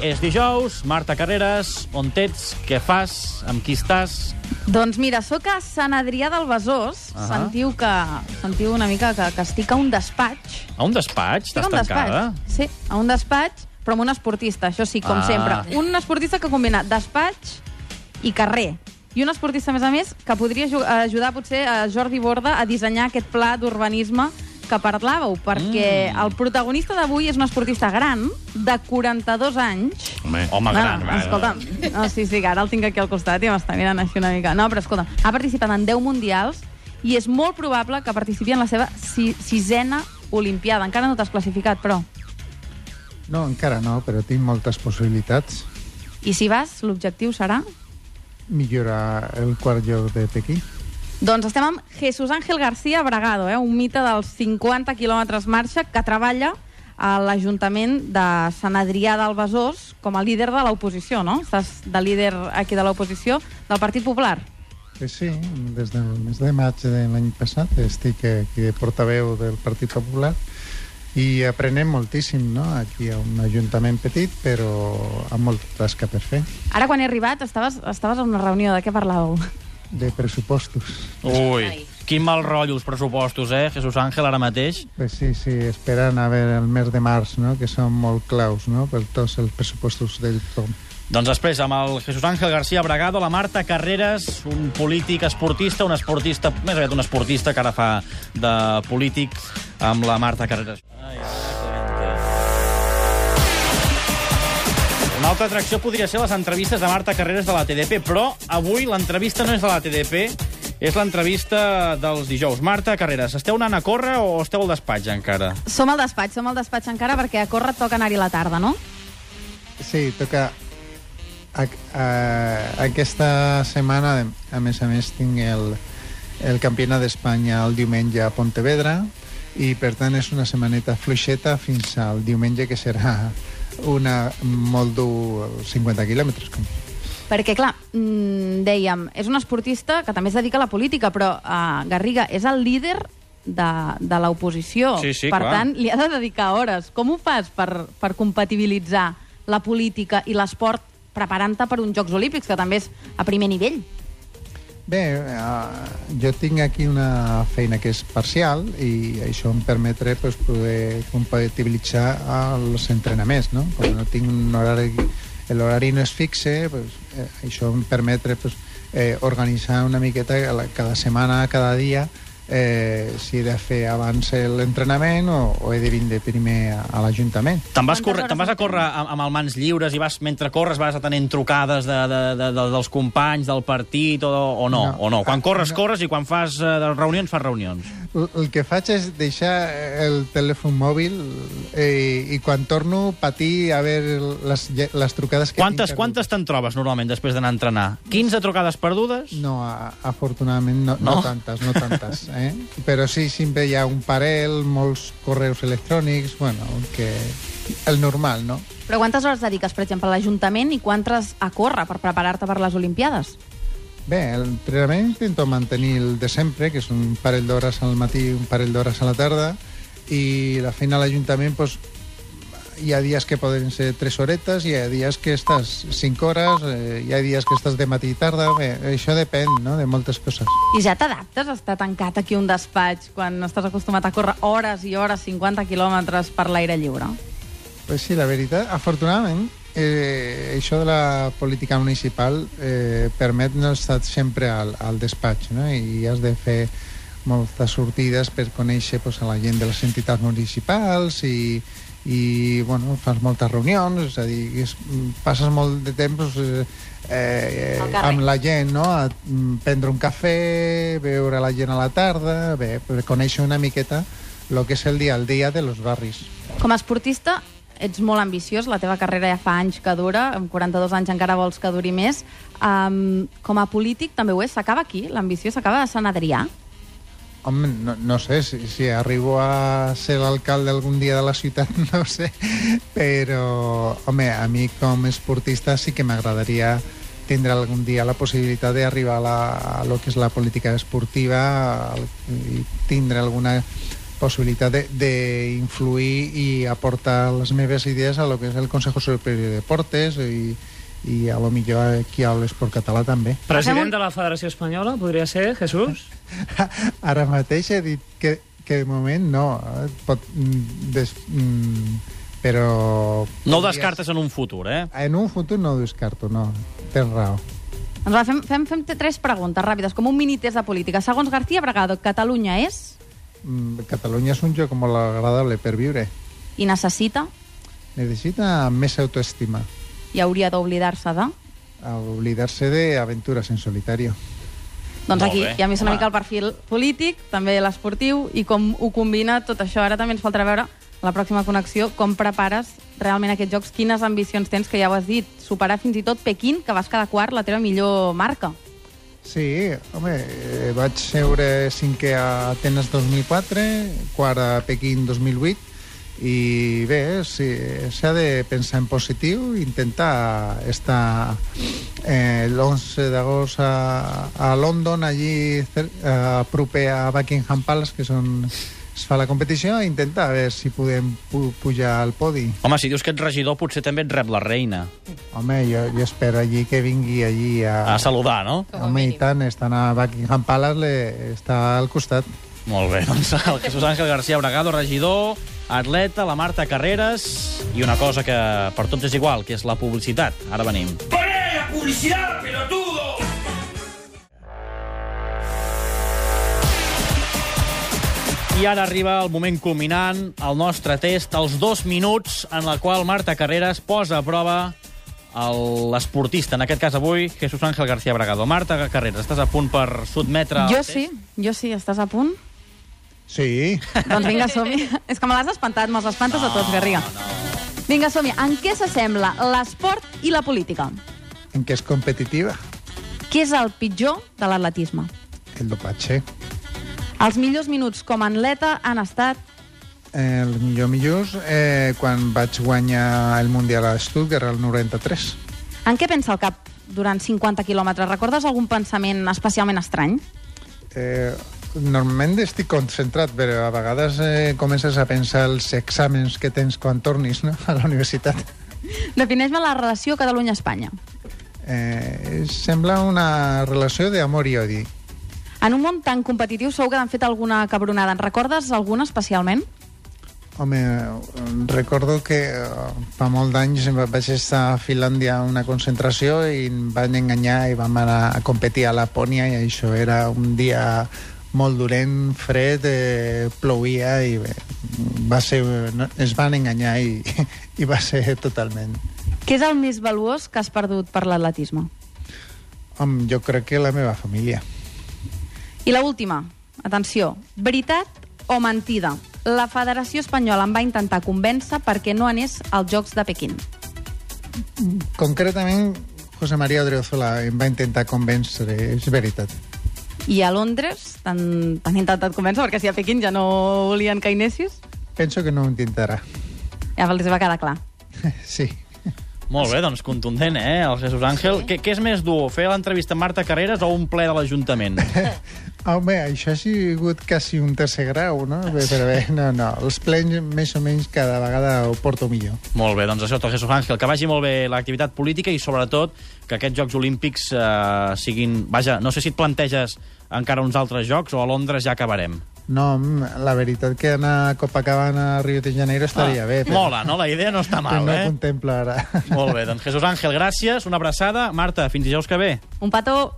És dijous, Marta Carreras, on ets, què fas, amb qui estàs? Doncs mira, sóc a Sant Adrià del Besòs. Ahà. Sentiu que sentiu una mica que, que estic a un despatx. A un despatx? Estàs tancada? despatx. Sí, a un despatx, però amb un esportista, això sí, com Ah. sempre. Un esportista que combina despatx i carrer. I un esportista, a més a més, que podria ju- ajudar potser a Jordi Borda a dissenyar aquest pla d'urbanisme que parlàveu, perquè Mm. el protagonista d'avui és un esportista gran, de 42 anys, Home, home gran. no, va, escolta'm, no, sí, sí, que ara el tinc aquí al costat i m'està mirant així una mica. No, però escolta, ha participat en 10 mundials i és molt probable que participi en la seva si, sisena Olimpiada. Encara no t'has classificat, però. No, encara no, però tinc moltes possibilitats. I si vas, l'objectiu serà? Millorar el quart lloc de Pequí. Doncs estem amb Jesús Ángel García Bragado, eh? un mite dels 50 quilòmetres marxa que treballa a l'Ajuntament de Sant Adrià del Besòs com a líder de l'oposició, no? Estàs de líder aquí de l'oposició del Partit Popular. Pues sí, des del mes de maig de l'any passat estic aquí de portaveu del Partit Popular i aprenem moltíssim, no? Aquí a un ajuntament petit, però amb molta tasca per fer, Ara, quan he arribat, estaves, estaves en una reunió. De què parlàveu? De pressupostos. Ui, quin mal rotllo els pressupostos, eh, Jesús Ángel, ara mateix. Pues sí, sí, esperant a veure el mes de març, no? que són molt claus no? per tots els pressupostos del tom. Doncs després, amb el Jesús Ángel García Bragado, la Marta Carreras, un polític esportista, un esportista, més aviat un esportista que ara fa de polític, amb la Marta Carreras. Ai, Una altra atracció podria ser les entrevistes de Marta Carreras de la TDP, però avui l'entrevista no és de la TDP, és l'entrevista dels dijous. Marta Carreras, esteu anant a córrer o esteu al despatx encara? Som al despatx, som al despatx encara perquè a córrer toca anar-hi la tarda, no? Sí, toca... A, a, aquesta setmana, a més a més, tinc el, el Campionat d'Espanya el diumenge a Pontevedra i, per tant, és una setmaneta fluixeta fins al diumenge, que serà una molt dur 50 quilòmetres. com- Perquè, clar, mm, dèiem, és un esportista que també es dedica a la política, però uh, Garriga és el líder de, de l'oposició. Sí, sí, per clar. tant, li ha de dedicar hores. Com ho fas per, per compatibilitzar la política i l'esport preparant-te per uns Jocs Olímpics, que també és a primer nivell? Bé, uh, jo tinc aquí una feina que és parcial i això em permetrà pues, poder compatibilitzar els entrenaments, no? Quan no tinc un horari, l'horari no és fixe, pues, eh, això em permetrà pues, eh, organitzar una miqueta cada setmana, cada dia, eh, si he de fer abans l'entrenament o, o he de vindre primer a, a l'Ajuntament. Te'n vas, corre, te'n vas a córrer amb, amb el mans lliures i vas, mentre corres vas atenent trucades de, de, de, de, dels companys del partit o, o no? No. O no? Quan Ah, corres, no. corres i quan fas eh, reunions, fas reunions. El, el que faig és deixar el telèfon mòbil eh, i quan torno patir a veure les, les trucades que Quantes, tinc quantes te'n trobes normalment després d'anar a entrenar? 15 trucades perdudes? No, a, afortunadament no, no? No? no tantes, no tantes. Eh? Però sí, sempre hi ha un parell, molts correus electrònics, bueno, que el normal, no? Però quantes hores dediques, per exemple, a l'Ajuntament i quantes a córrer per preparar-te per les Olimpiades? Bé, l'entrenament intento mantenir el de sempre, que és un parell d'hores al matí, un parell d'hores a la tarda, i la feina a l'Ajuntament, doncs, hi ha dies que poden ser 3 horetes, hi ha dies que estàs 5 hores, eh, hi ha dies que estàs de matí i tarda, bé, això depèn, no?, de moltes coses. I ja t'adaptes a estar tancat aquí un despatx quan estàs acostumat a córrer hores i hores, 50 quilòmetres per l'aire lliure? Pues sí, la veritat, afortunadament, eh, això de la política municipal eh, permet no estar sempre al, al despatx, no? I has de fer moltes sortides per conèixer pues, a la gent de les entitats municipals i, i bueno, fas moltes reunions, és a dir, és, passes molt de temps eh, eh, amb la gent, no? A prendre un cafè, veure la gent a la tarda, bé, conèixer una miqueta el que és el dia al dia de los barris. Com a esportista, ets molt ambiciós, la teva carrera ja fa anys que dura, amb 42 anys encara vols que duri més. Um, com a polític també ho és, s'acaba aquí, l'ambició s'acaba a Sant Adrià. Home, no, no sé, si, si arribo a ser l'alcalde algun dia de la ciutat, no sé, però, home, a mi com esportista sí que m'agradaria tindre algun dia la possibilitat d'arribar a, la, a lo que és la política esportiva i tindre alguna possibilitat d'influir i aportar les meves idees a lo que és el Consejo Superior de Deportes i, i a lo millor aquí a l'esport català també. President de la Federació Espanyola, podria ser, Jesús? Ara mateix he dit que, que de moment no, eh, pot, mm, des, mm, però... No ho descartes en un futur, eh? En un futur no ho descarto, no. Tens raó. Doncs va, fem, fem, fem tres preguntes ràpides, com un mini test de política. Segons García Bragado, Catalunya és Mm, Catalunya és un lloc molt agradable per viure. i necessita Necessita més autoestima. I hauria d'oblidar-se de... a oblidar-se d'aventuras en solitario. Doncs Molt aquí bé. hi ha més una Home. mica el perfil polític, també l'esportiu, i com ho combina tot això. Ara també ens faltarà veure la pròxima connexió, com prepares realment aquests jocs, quines ambicions tens, que ja ho has dit, superar fins i tot Pequín, que vas quedar quart, la teva millor marca. Sí, home, eh, vaig seure cinquè a Atenes 2004, quart a Pequín 2008, i bé, sí, s'ha de pensar en positiu, intentar estar eh, l'11 d'agost a, a London, allí cer- eh, proper a Buckingham Palace, que són, es fa la competició, i intentar a veure si podem pu pujar al podi. Home, si dius que ets regidor, potser també et rep la reina. Home, jo, jo espero allí que vingui allí a... A saludar, no? Home, i tant, estan a Buckingham Palace, le, està al costat. Molt bé, doncs el Jesús Ángel García Bragado, regidor, atleta, la Marta Carreras i una cosa que per tots és igual, que és la publicitat. Ara venim. ¡Poné la publicidad, pelotudo! I ara arriba el moment culminant, el nostre test, els dos minuts en la qual Marta Carreras posa a prova l'esportista, en aquest cas avui, Jesús Ángel García Bragado. Marta Carreras, estàs a punt per sotmetre... Jo sí, jo sí, estàs a punt? Sí, Doncs vinga, som-hi. És que me l'has espantat, me'ls espantes a tots, Garriga. Vinga, som-hi. En què s'assembla l'esport i la política? en què és competitiva, Què és el pitjor de l'atletisme? el dopatge. Els millors minuts com a atleta han estat... El millor millors eh, quan vaig guanyar el Mundial a Stuttgart el 93. En què pensa el cap durant 50 quilòmetres? Recordes algun pensament especialment estrany? Eh, normalment estic concentrat, però a vegades eh, comences a pensar els exàmens que tens quan tornis no? a la universitat. Defineix-me la relació Catalunya-Espanya. Eh, sembla una relació d'amor i odi. En un món tan competitiu segur que han fet alguna cabronada. En recordes alguna especialment? Home, recordo que eh, fa molt d'anys va- vaig estar a Finlàndia a una concentració i em van enganyar i vam anar a competir a Lapònia i això era un dia molt durent, fred, eh, plovia i bé, va ser, no, es van enganyar i, i va ser totalment... Què és el més valuós que has perdut per l'atletisme? Home, jo crec que la meva família. I la última, atenció, veritat o mentida? La Federació Espanyola em va intentar convèncer perquè no anés als Jocs de Pequín. Concretament, José María Odriozola em va intentar convèncer, és veritat. I a Londres t'han intentat convèncer perquè si a Pequín ja no volien que hi anessis, Penso que no ho intentarà. ja els va quedar clar. Sí. Molt bé, doncs contundent, eh, el Jesús Ángel. Què, què és més dur, fer l'entrevista amb Marta Carreras o un ple de l'Ajuntament? Home, això ha sigut quasi un tercer grau, no? Bé, Però bé, no, no. Els plens, més o menys, cada vegada ho porto millor. molt bé, doncs això, el Jesús Ángel. Que vagi molt bé l'activitat política i, sobretot, que aquests Jocs Olímpics eh, siguin... Vaja, no sé si et planteges encara uns altres jocs o a Londres ja acabarem. No, la veritat que anar a Copacabana a Rio de Janeiro estaria bé. Però, Mola, no? La idea no està però mal, no eh? contempla ara. Molt bé, doncs Jesús Ángel, gràcies, una abraçada. Marta, fins dijous que ve. Un petó!